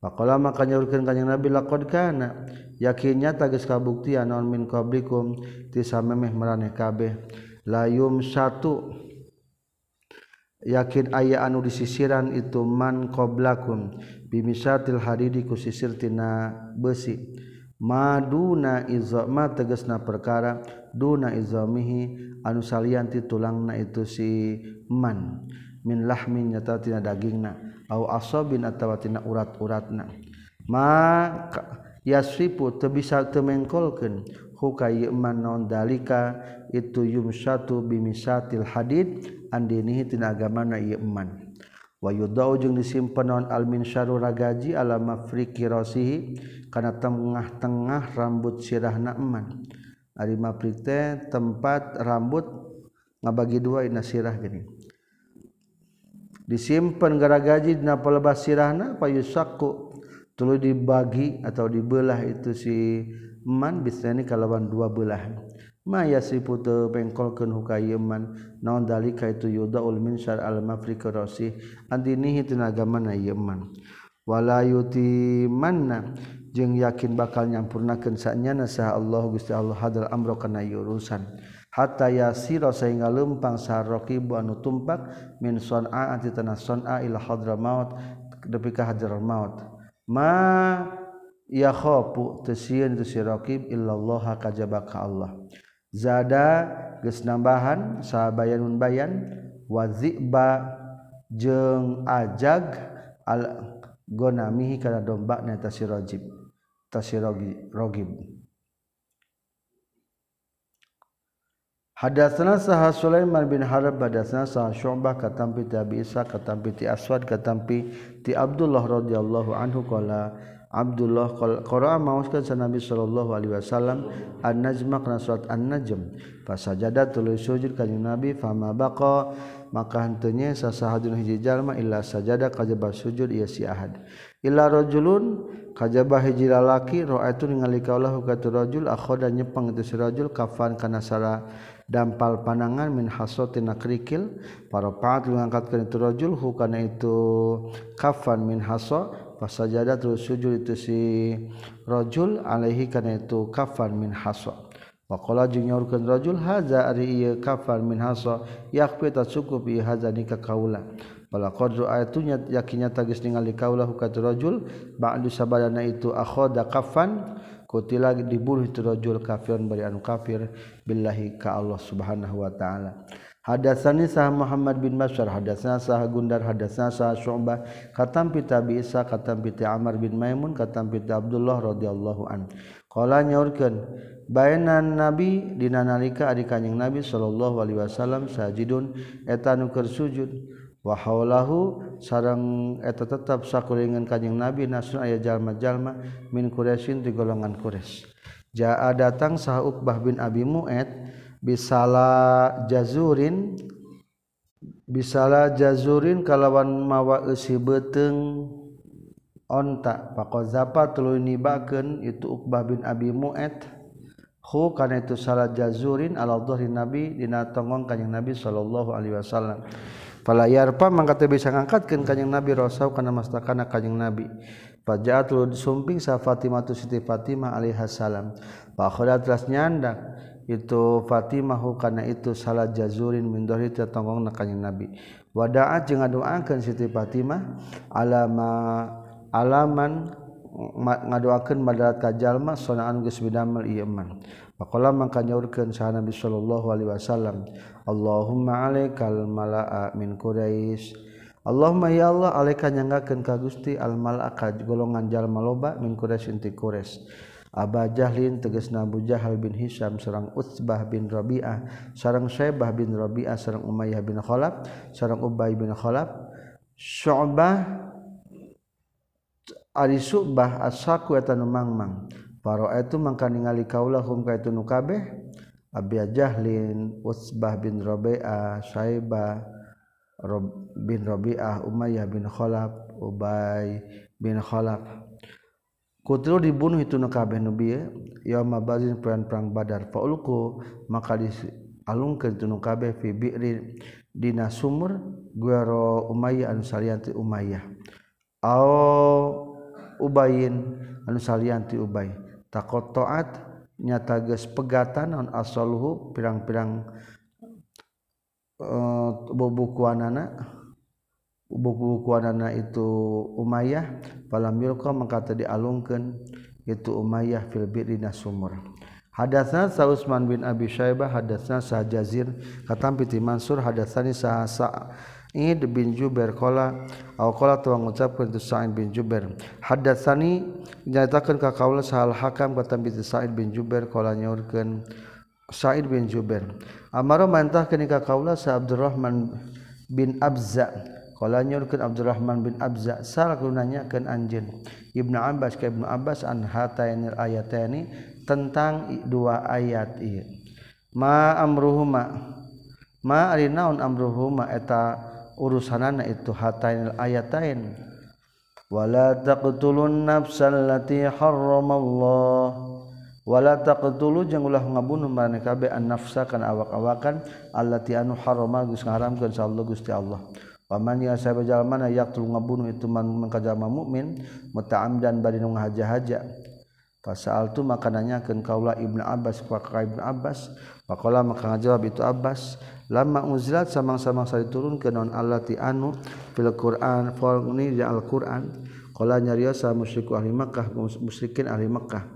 Pakola maka nyuruhkan kanyang Nabi laqad kana. Yakinnya tagis kabuktian non min qablikum ti samemeh maraneh kabeh. Layum satu yakin aya anu disisiran itu man qablakum. Bimisatil hadidi ku sisir tina besi. maduna izoma tegesna perkara duna izomihi anu salianti tulang na itu si man. Min lahmin nyata tina dagingna au asobin atawa tina urat-uratna. Ma yasripu teu bisa teu mengkolkeun huka yeman non dalika itu yumsatu bimisatil hadid andinihi tina agamana yeman wayudau jeung disimpen naon almin syaru ragaji ala mafriqi rasihi kana tengah-tengah rambut sirahna eman. Ari mafriq teh tempat rambut ngabagi dua dina sirah gini. Disimpen garagaji dina pelebas sirahna payusaku tuluy dibagi atau dibelah itu si eman bisani kalawan dua belah. Maya siput bengkolkeun hukayeman naon dalika itu yudaul min syar al mafriq rasi andinihi tinagamana yeman wala yuti manna jeung yakin bakal nyampurnakeun sanyana sah Allah Gusti Allah hadal amro kana urusan. Hatta yasira sehingga lempang sarraqibu anu tumpak min son'a anti tanah son'a ila hadramaut depi ka hadramaut ma yakhafu tasyin tasyraqib illallah kajabaka Allah. zada gesnambahan sahabayanun bayan waziba jeng ajag al gonamihi kana domba na tasirojib tasirogib Hadatsana saha Sulaiman bin Harb hadatsana saha Syu'bah katampi ti Abi Isa katampi ti Aswad katampi ti Abdullah radhiyallahu anhu qala Abdullah qara'a mauskan sa Nabi sallallahu alaihi wasallam an-najma kana surat an-najm. Fasajada tuluy sujud ka Nabi fama baqa. Maka henteunya sasahadun hiji jalma illa sajada kajaba sujud ieu si ahad. Illa rajulun kajabah hiji lalaki ra'aitu ningali kaulahu ka rajul akhoda nyepeng itu si rajul kafan kana sara dampal panangan min hasotina kerikil para paat mengangkatkan itu rajul hu kana itu kafan min haso pasajada terus sujud itu si rajul alaihi kana itu kafan min hasa Wakola jeung nyaurkeun rajul haza ari ieu kafan min hasa yakfi ta cukup ieu haza ni ka kaula. Bala qadru ayatunya yakinnya tagis ningali kaula hukat rajul ba'du sabadana itu akhoda kafan kutila dibunuh itu rajul kafiran bari anu kafir billahi ka Allah subhanahu wa ta'ala. Hadatsani sah Muhammad bin Masyar hadatsana sah Gundar hadatsana sah Syu'bah katam bi Isa katam bi Amr bin Maimun katam bi Abdullah radhiyallahu an. Qala nyaurkeun bainan nabi dina nalika ari kanjing nabi sallallahu alaihi wasallam sajidun eta nu keur sujud wa haulahu sareng eta tetep sakuringan kanjing nabi nasun aya jalma-jalma min Quraisyin di golongan Quraisy. Jaa datang sah Uqbah bin Abi Mu'ad bisalah jazurin bisalah jazurin kalawan mawa eusi beteng onta pakozapa tuluy nibakeun itu Uqbah bin Abi Mu'ad hu kana itu salah jazurin ala dhuhri nabi dina tongong kanjing nabi sallallahu alaihi wasallam. Fala yarpa mangka teu bisa ngangkatkeun kanjing nabi rasau kana mastakana kanjing nabi. Pajaat lu disumping sa Fatimah tu Siti Fatimah alaihi salam. Fa khadat telah nyandak itu Fatimahu karena itu salah jazurin mindhori tonggong nakanya nabi. Wadaat jeung ngadoakeun Siti Fatimah alama alaman ngadoakeun madarat ka jalma sonaan geus bidamel ieu man. Pakola mangka nyaurkeun saha Nabi sallallahu alaihi wasallam Allahumma alaikal mala'a min Quraisy Allahumma ya Allah alaika nyanggakeun ka Gusti al mala'a golongan jalma loba min Quraisy inti Quraisy Aba Jahlin teges Nabu Jahal bin Hisam serang Utsbah bin Rabi'ah sarang Syaibah bin Rabi'ah sarang Umayyah bin Khalaf sarang Ubay bin Khalaf Syu'bah Ari Su'bah asaku eta nu mangmang. Itu mangka ningali kaulahum ka itu nu kabeh? Abi Jahlin Utsbah bin Rabi'ah Syaibah bin Rabi'ah Umayyah bin Khalaf Ubay bin Khalaf. Kutilu dibunuh itu nukabeh nubiye ya bazin perang perang badar. Faulku maka dialungkan itu nukabeh Fi bi'ri dina sumur Guero umayyah anu salianti umayyah. Ao ubayin anu salianti ubay. Takotoat nyata ges pegatan on asaluhu pirang-pirang eh, uh, bubukuanana buku-buku anak itu Umayyah pala milko maka dialungkan itu Umayyah filbirina sumur hadasna sa Utsman bin Abi Syaibah hadasna sa Jazir katam piti Mansur hadasani sa Sa'id bin Jubair qala aw qala tu ngucapkeun tu Sa'id bin Jubair. Hadasani nyatakeun ka kaula sahal hakam katam piti Sa'id bin Jubair qala nyaurkeun Said bin Jubair. Amaro mantah kenika kaula sa Abdurrahman bin Abza Kala nyurkeun Abdurrahman bin Abza sal nanyakeun anjeun Ibnu Abbas ka Ibnu Abbas an hatainil ayatani tentang dua ayat ieu. Ma amruhuma ma ari naon amruhuma eta urusanana itu hatainil ayatain wala taqtulun nafsal lati harramallah wala taqtulu jeung ulah ngabunuh marane kabeh an nafsa kana awak-awakan allati anu harrama geus ngaharamkeun sa Allah Gusti Allah. Waman ya sabajal mana yaqtul ngabunuh itu man mengkajama mukmin muta'amdan bari nu ngahaja-haja. Pasal tu maka nanyakeun kaula Ibnu Abbas ka Ibnu Abbas, faqala maka ngajawab itu Abbas, lama unzilat samang-samang diturunkeun non allati anu fil Qur'an falni di Al-Qur'an. Qala nyariosa musyriku ahli Makkah musyrikin ahli Makkah.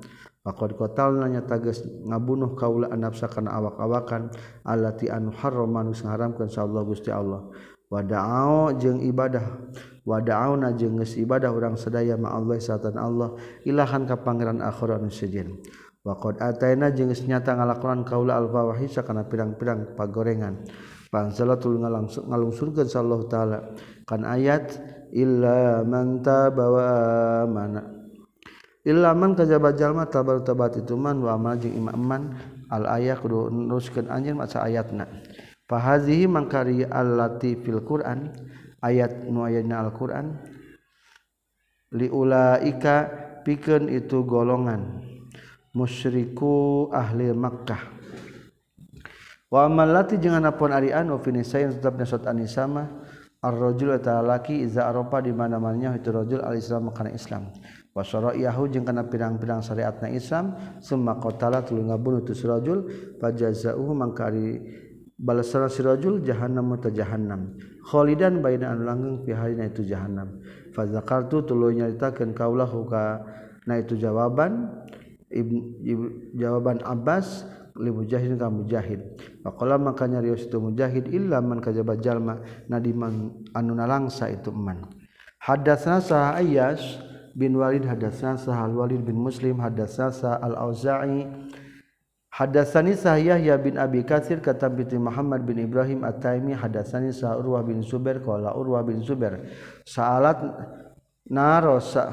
Pakod kotalna nya tages ngabunuh kaula anapsa kana awak-awakan allati anu harram manus ngaharamkeun sa Allah Gusti Allah. wadao jeung ibadah. Wadauna jeung geus ibadah urang sadaya ma Allah satan Allah ilahan ka pangeran akhirat nu sejen wa qad ataina jeung geus nyata ngalakonan kaula al fawahisa kana pirang-pirang pagorengan. Pansalatul ngalangsung ngalungsurkeun Allah taala. Kan ayat illa man tabawa mana illa man kajaba jalma tabar tabat itu man wa amal jeung imam man al ayat kudu neruskeun anjeun maca ayatna. fahazihi mangkari allati fil Quran ayat nu ayatna Al Quran liulaika pikeun itu golongan musyriku ahli Makkah. Wa malati jangan apun ari anu finisain tetapnya sot anisama ar-rajul ta laki iza arafa di mana-mananya itu rajul al-islam kana Islam. Wa syara'iyahu jeung kana pirang-pirang syariatna Islam summa qatala tuluy ngabunuh tu rajul fajazauhu mangkari balasan sirajul jahannam atau jahannam. Khalidan baina anu langgeng fi itu jahannam. Fa zakartu tuluy nyaritakeun kaulah ka na itu jawaban. Ibn, jawaban Abbas li mujahid ka mujahid. Faqala makanya nyarios itu mujahid illa man kajaba jalma nadiman anu nalangsa itu man. Hadatsna sah ayyas bin walid hadatsna sah al walid bin muslim hadatsna sah al auza'i Hadasani sah Yahya bin Abi Katsir kata binti Muhammad bin Ibrahim At-Taimi hadasani sah Urwah bin Zubair qala Urwah bin Zubair. Sa'alat narosa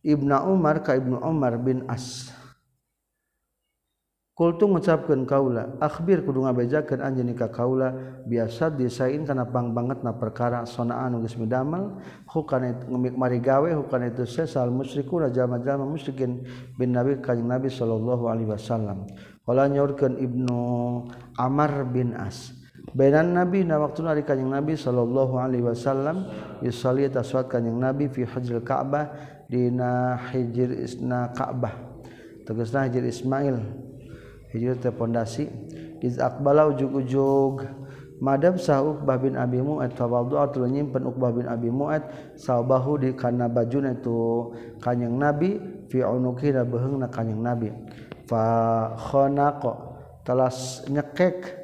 Ibnu Umar ka Ibnu Umar bin As. Kultu ngucapkeun kaula akhbir kudu ngabejakeun anjeun ka kaula biasa disain kana pang banget na perkara sonaan geus midamel hukana ngemik mari gawe hukana itu sesal musyriku jama-jama musyrikin bin Nabi kanjing Nabi sallallahu alaihi wasallam. nyaurkan Ibnu Amar bin As. Bainan Nabi na waktu nari kanyang Nabi sallallahu alaihi wasallam yusalli taswat kanyang Nabi fi hajril Ka'bah dina hijir isna Ka'bah. Tegasna hijir Ismail. Hijir teh pondasi. Iz aqbala ujug-ujug madam sah Uqbah bin Abi Mu'ad tawaddu'a tuluy nyimpen Uqbah bin Abi Mu'ad sabahu di kana bajuna itu kanyang Nabi fi unuqina beheungna kanyang Nabi. fakhonako telah nyekek.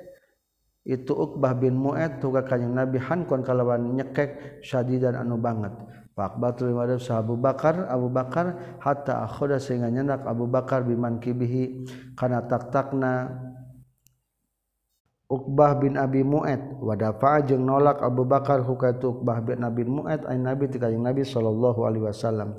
Itu Uqbah bin Mu'ad tuga kanjeng Nabi hankon kalawan nyekek syadidan anu banget. Pak Batul sa Abu Bakar Abu Bakar hatta akhoda sehingga nyenak Abu Bakar biman kibihi. Kana taktakna Uqbah bin Abi Mu'ad wa dafa'a jeung nolak Abu Bakar hukaitu Uqbah bin Abi Mu'ad ay Nabi ti kanjeng Nabi sallallahu alaihi wasallam.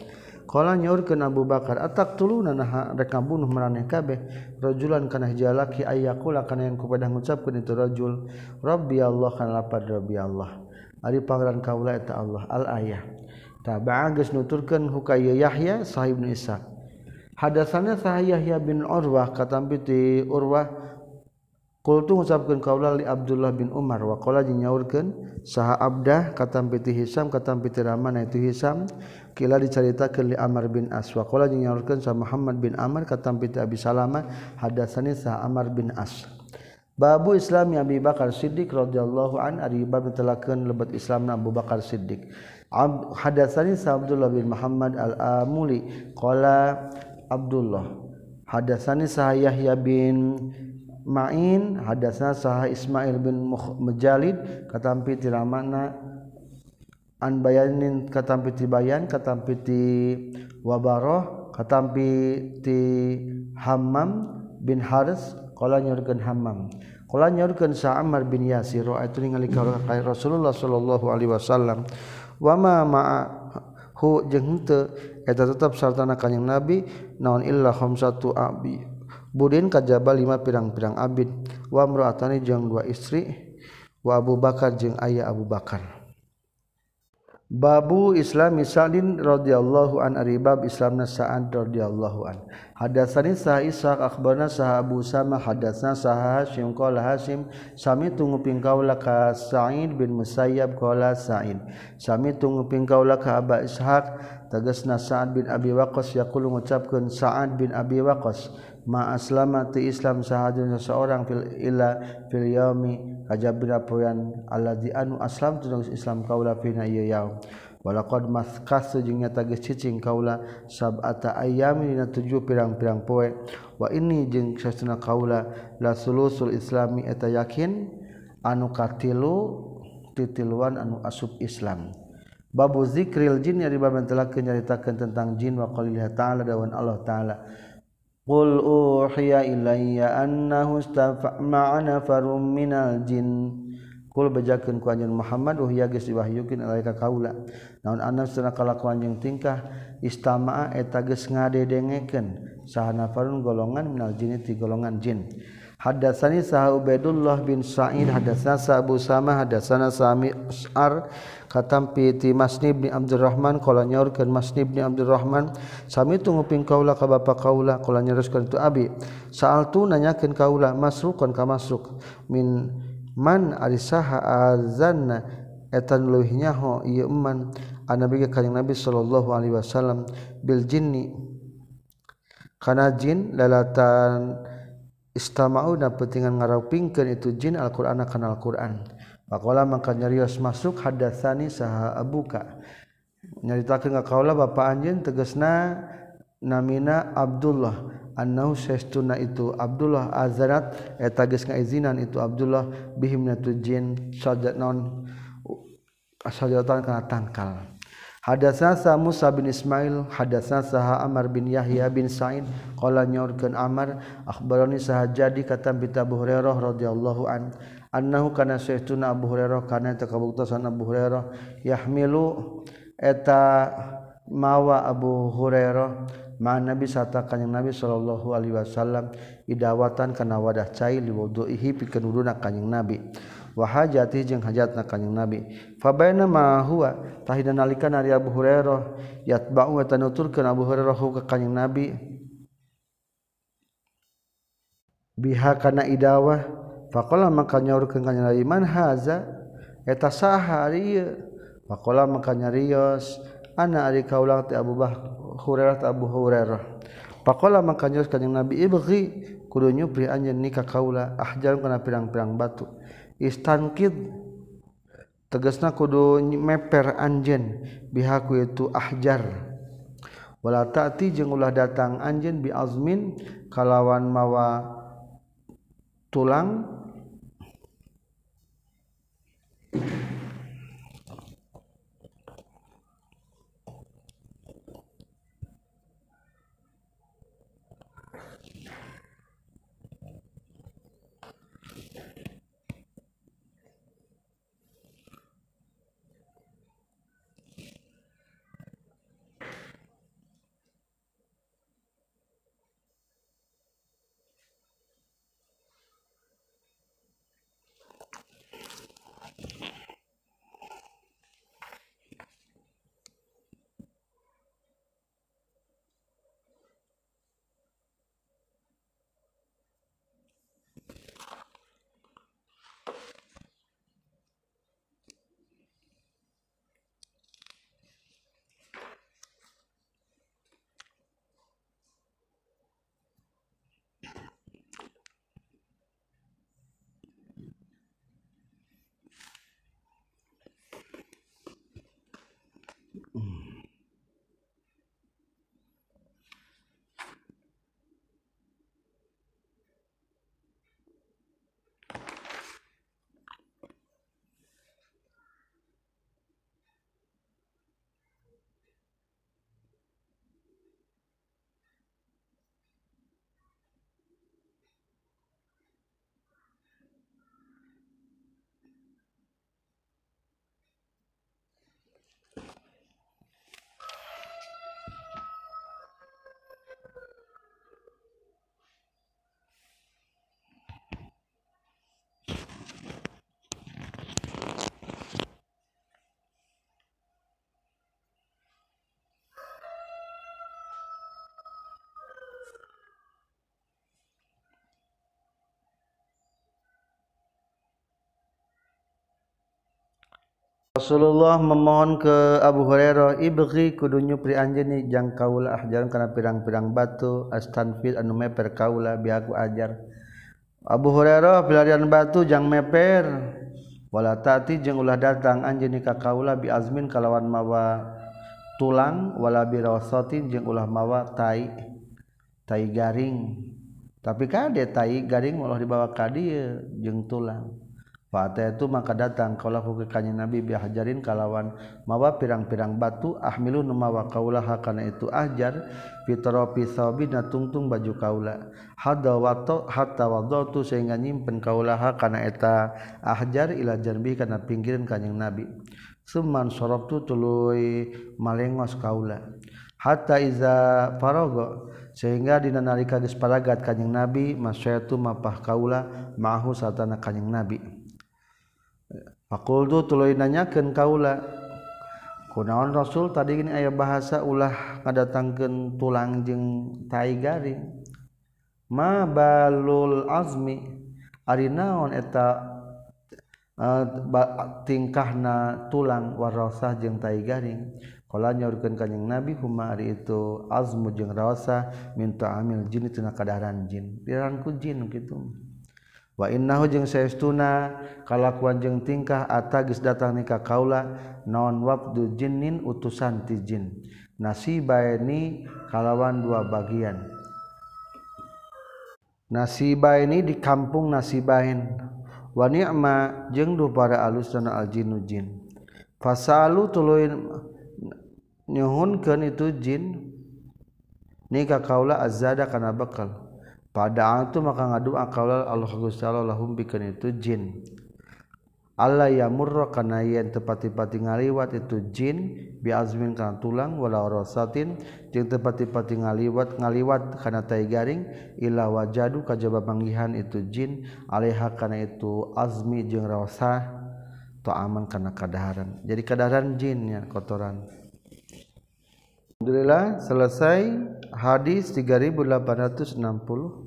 Kala nyaur ke Abu Bakar atak tuluna nah reka bunuh meraneh kabeh? Rajulan kana jalaki ayyakula kana yang kepada ngucapkeun itu rajul Rabbi Allah kana lapad Rabbi Allah. Ari pangeran kaula eta Allah al ayah. Taba'a geus nuturkeun hukaya Yahya sahib Isa hadasannya sah Yahya bin Urwah katampi ti Urwah Qultu ngucapkeun kaula li Abdullah bin Umar wa qala jeung nyaurkeun saha Abdah katam piti Hisam katam piti Rahman itu Hisam. Kila dicaritakeun li Amr bin As wa qala jeung nyaurkeun saha Muhammad bin Amr katam piti Abi Salamah hadatsani saha Amr bin As. Babu Islam Abi Bakar Siddiq radhiyallahu an ari bab netelakeun lebet Islamna Abu Bakar Siddiq. Ab, hadatsani saha Abdullah bin Muhammad al-Amuli qala Abdullah hadatsani saha Yahya bin Ma'in hadasna saha Ismail bin Mujalid katampi ti ramana an bayanin katampi ti bayan katampi ti wabaroh katampi ti Hammam bin Haris qala nyurkeun Hammam. Qala nyurkeun sa Ammar bin Yasir itu ningali ka Rasulullah sallallahu alaihi wasallam. Wa ma ma'ahu jeung teu eta tetep sartana kanjing Nabi naon illa khamsatu abi. Budin kajaba lima pirang-pirang abid. Wa imra'atani jeung dua istri wa Abu Bakar jeung aya Abu Bakar. Babu Islam Sa'din radhiyallahu an aribab Islamna Sa'ad radhiyallahu an. Hadatsani Sa Ishaq akhbarna Sa Abu Sama hadatsna Sa Hasyim qala Hasyim sami tunguping kaula ka Sa'id bin Musayyab qala Sa'id. Sami tunguping kaula ka Aba Ishaq tegasna Sa'ad bin Abi Waqqas yaqulu ngucapkeun Sa'ad bin Abi Waqqas. ma aslama ti Islam sahajun seseorang fil ila fil yaumi kajabira poyan alladzi anu aslam tu Islam kaula fina ieu yaum. Walaqad maskas jeung nyata geus cicing kaula sab'ata ayami dina tujuh pirang-pirang poe. Wa ini jeung sasuna kaula la sulusul islami eta yakin anu katilu titiluan anu asub Islam. Babu zikril jin ya di bab nyaritakeun tentang jin wa qalilah ta'ala dawan Allah ta'ala. Qul uhiya ilayya annahu istafa'a nafarum minal jinn Kul bejakeun ku anjeun Muhammad uhiya geus diwahyukeun alaika kaula. Naon anna sana kalakuan jeung tingkah? Istama'a eta geus ngadedengekeun. Saha nafarun golongan minal jinn ti golongan jin. Hadatsani saha Ubaidullah bin Sa'id hadatsana Abu Sama hadatsana Sami As'ar katampiti Masni bin Abdurrahman kala nyaurkeun Masni bin Abdurrahman sami tunguping kaula ka bapa kaula kala nyaruskeun tu abi. Saal tu nanyakeun kaula masrukon ka masruk. Min man ari saha azanna etan leuwih nyaho ieu man anabi ka kanjing Nabi sallallahu alaihi wasallam bil jinni. Kana jin lalatan istama'una pentingan ngarawpingkeun itu jin Al-Qur'an kana Al-Qur'an. Pakola maka nyarios masuk hadatsani saha abuka. Nyaritakeun ka kaula bapa anjeun tegasna namina Abdullah. Annahu sesuna itu Abdullah azrat eta geus ngaizinan itu Abdullah bihim natu jin sajatnon asajatan kana tangkal. Hadatsana sa Musa bin Ismail, hadatsana saha Amr bin Yahya bin Sa'id, qala nyaurkeun Amr, akhbarani saha jadi katam bi Abu Hurairah radhiyallahu anhu annahu kana sayyiduna Abu Hurairah kana takabuktasan Abu Hurairah yahmilu eta mawa Abu Hurairah ma Nabi sata kanjing Nabi sallallahu alaihi wasallam idawatan kana wadah cai liwuduhi pikeun wuduna kanjing Nabi. Hajati jeung hajat na kanyang nabi fabaina ma huwa tahina nalika ari Abu Hurairah yatba'u wa tanuturkeun Abu Hurairah ka kanyang nabi. Biha kana idawah Pakola maka nyaurkeun ka nyari man haza eta saha ieu. Pakola maka nyarios ana ari kaulang ti Abu Bah Hurairah Abu Hurairah. Pakola maka nyarios ka Nabi ibghi kudu nyupri anjeun nikah kaula ahjar kana pirang-pirang batu. Istankid tegasna kudu meper anjeun bihaku itu ahjar. Wala ta'ti jeung ulah datang anjeun bi azmin kalawan mawa tulang Mm. Rasulullah memohon ke Abu Hurairah ibghi kudunya pri anjeni jang kaula ahjar kana pirang-pirang batu astanfil anu meper kaula biaku ajar. Abu Hurairah pilarian batu jang meper wala tati jeung ulah datang anjeun ka kaula bi azmin kalawan mawa tulang wala bi rasatin jeung ulah mawa tai tai garing. Tapi kade tai garing ulah dibawa ka dieu jeung tulang. Itu maka datang kalau ke kanya nabi bi hajarin kalawan mawa pirang-pirang batu ahmilu numawa kaulaha. Karena itu ajar fitropi na tungtung baju kaula. Hada wato hatta wadatu sehingga nyimpen kaulaha. Karena eta ahjar ila janbi karena pinggiran kanyang nabi. Suman sorobtu tuluy malengos kaula. Hatta iza farogo sehingga dina nalika geus paragat kanjing nabi masyaitu mapah kaula mahu satana kanjing nabi Fakultu tuluy nanyakeun kaula. Kunaon Rasul tadi gini aya bahasa ulah ngadatangkeun tulang jeung tai garing. Ma balul azmi ari naon eta uh, tingkahna tulang warasah jeung tai garing. Kala nyorkeun ka kanjing Nabi huma ari itu azmu jeung rasa minta amil jin tina kadaran jin. Piranku jin kitu. wa innahu jeung saestuna kalakuan jeung tingkah atagis datang nikah kaula naon wabdu jinnin utusan ti jin. Nasibaini kalawan dua bagian. Nasibaini di kampung nasibain wa ni'ma jeung duh para alus dan aljinu jin. Fasalu tuluy nyuhunkeun itu jin. Nikah kaula azzada kana bekal. Pada itu maka ngadu akal Allah Gusti Allah lahum bikeun itu jin. Allah ya murra kana yen tepati-pati ngaliwat itu jin bi azmin kana tulang wala rasatin jeung tepati-pati ngaliwat ngaliwat kana tai garing ila wajadu kajaba manggihan itu jin. Alaiha kana itu azmi jeung rasa to aman kana kadaharan. Jadi kadaharan jin ya kotoran. Alhamdulillah selesai hadis 3860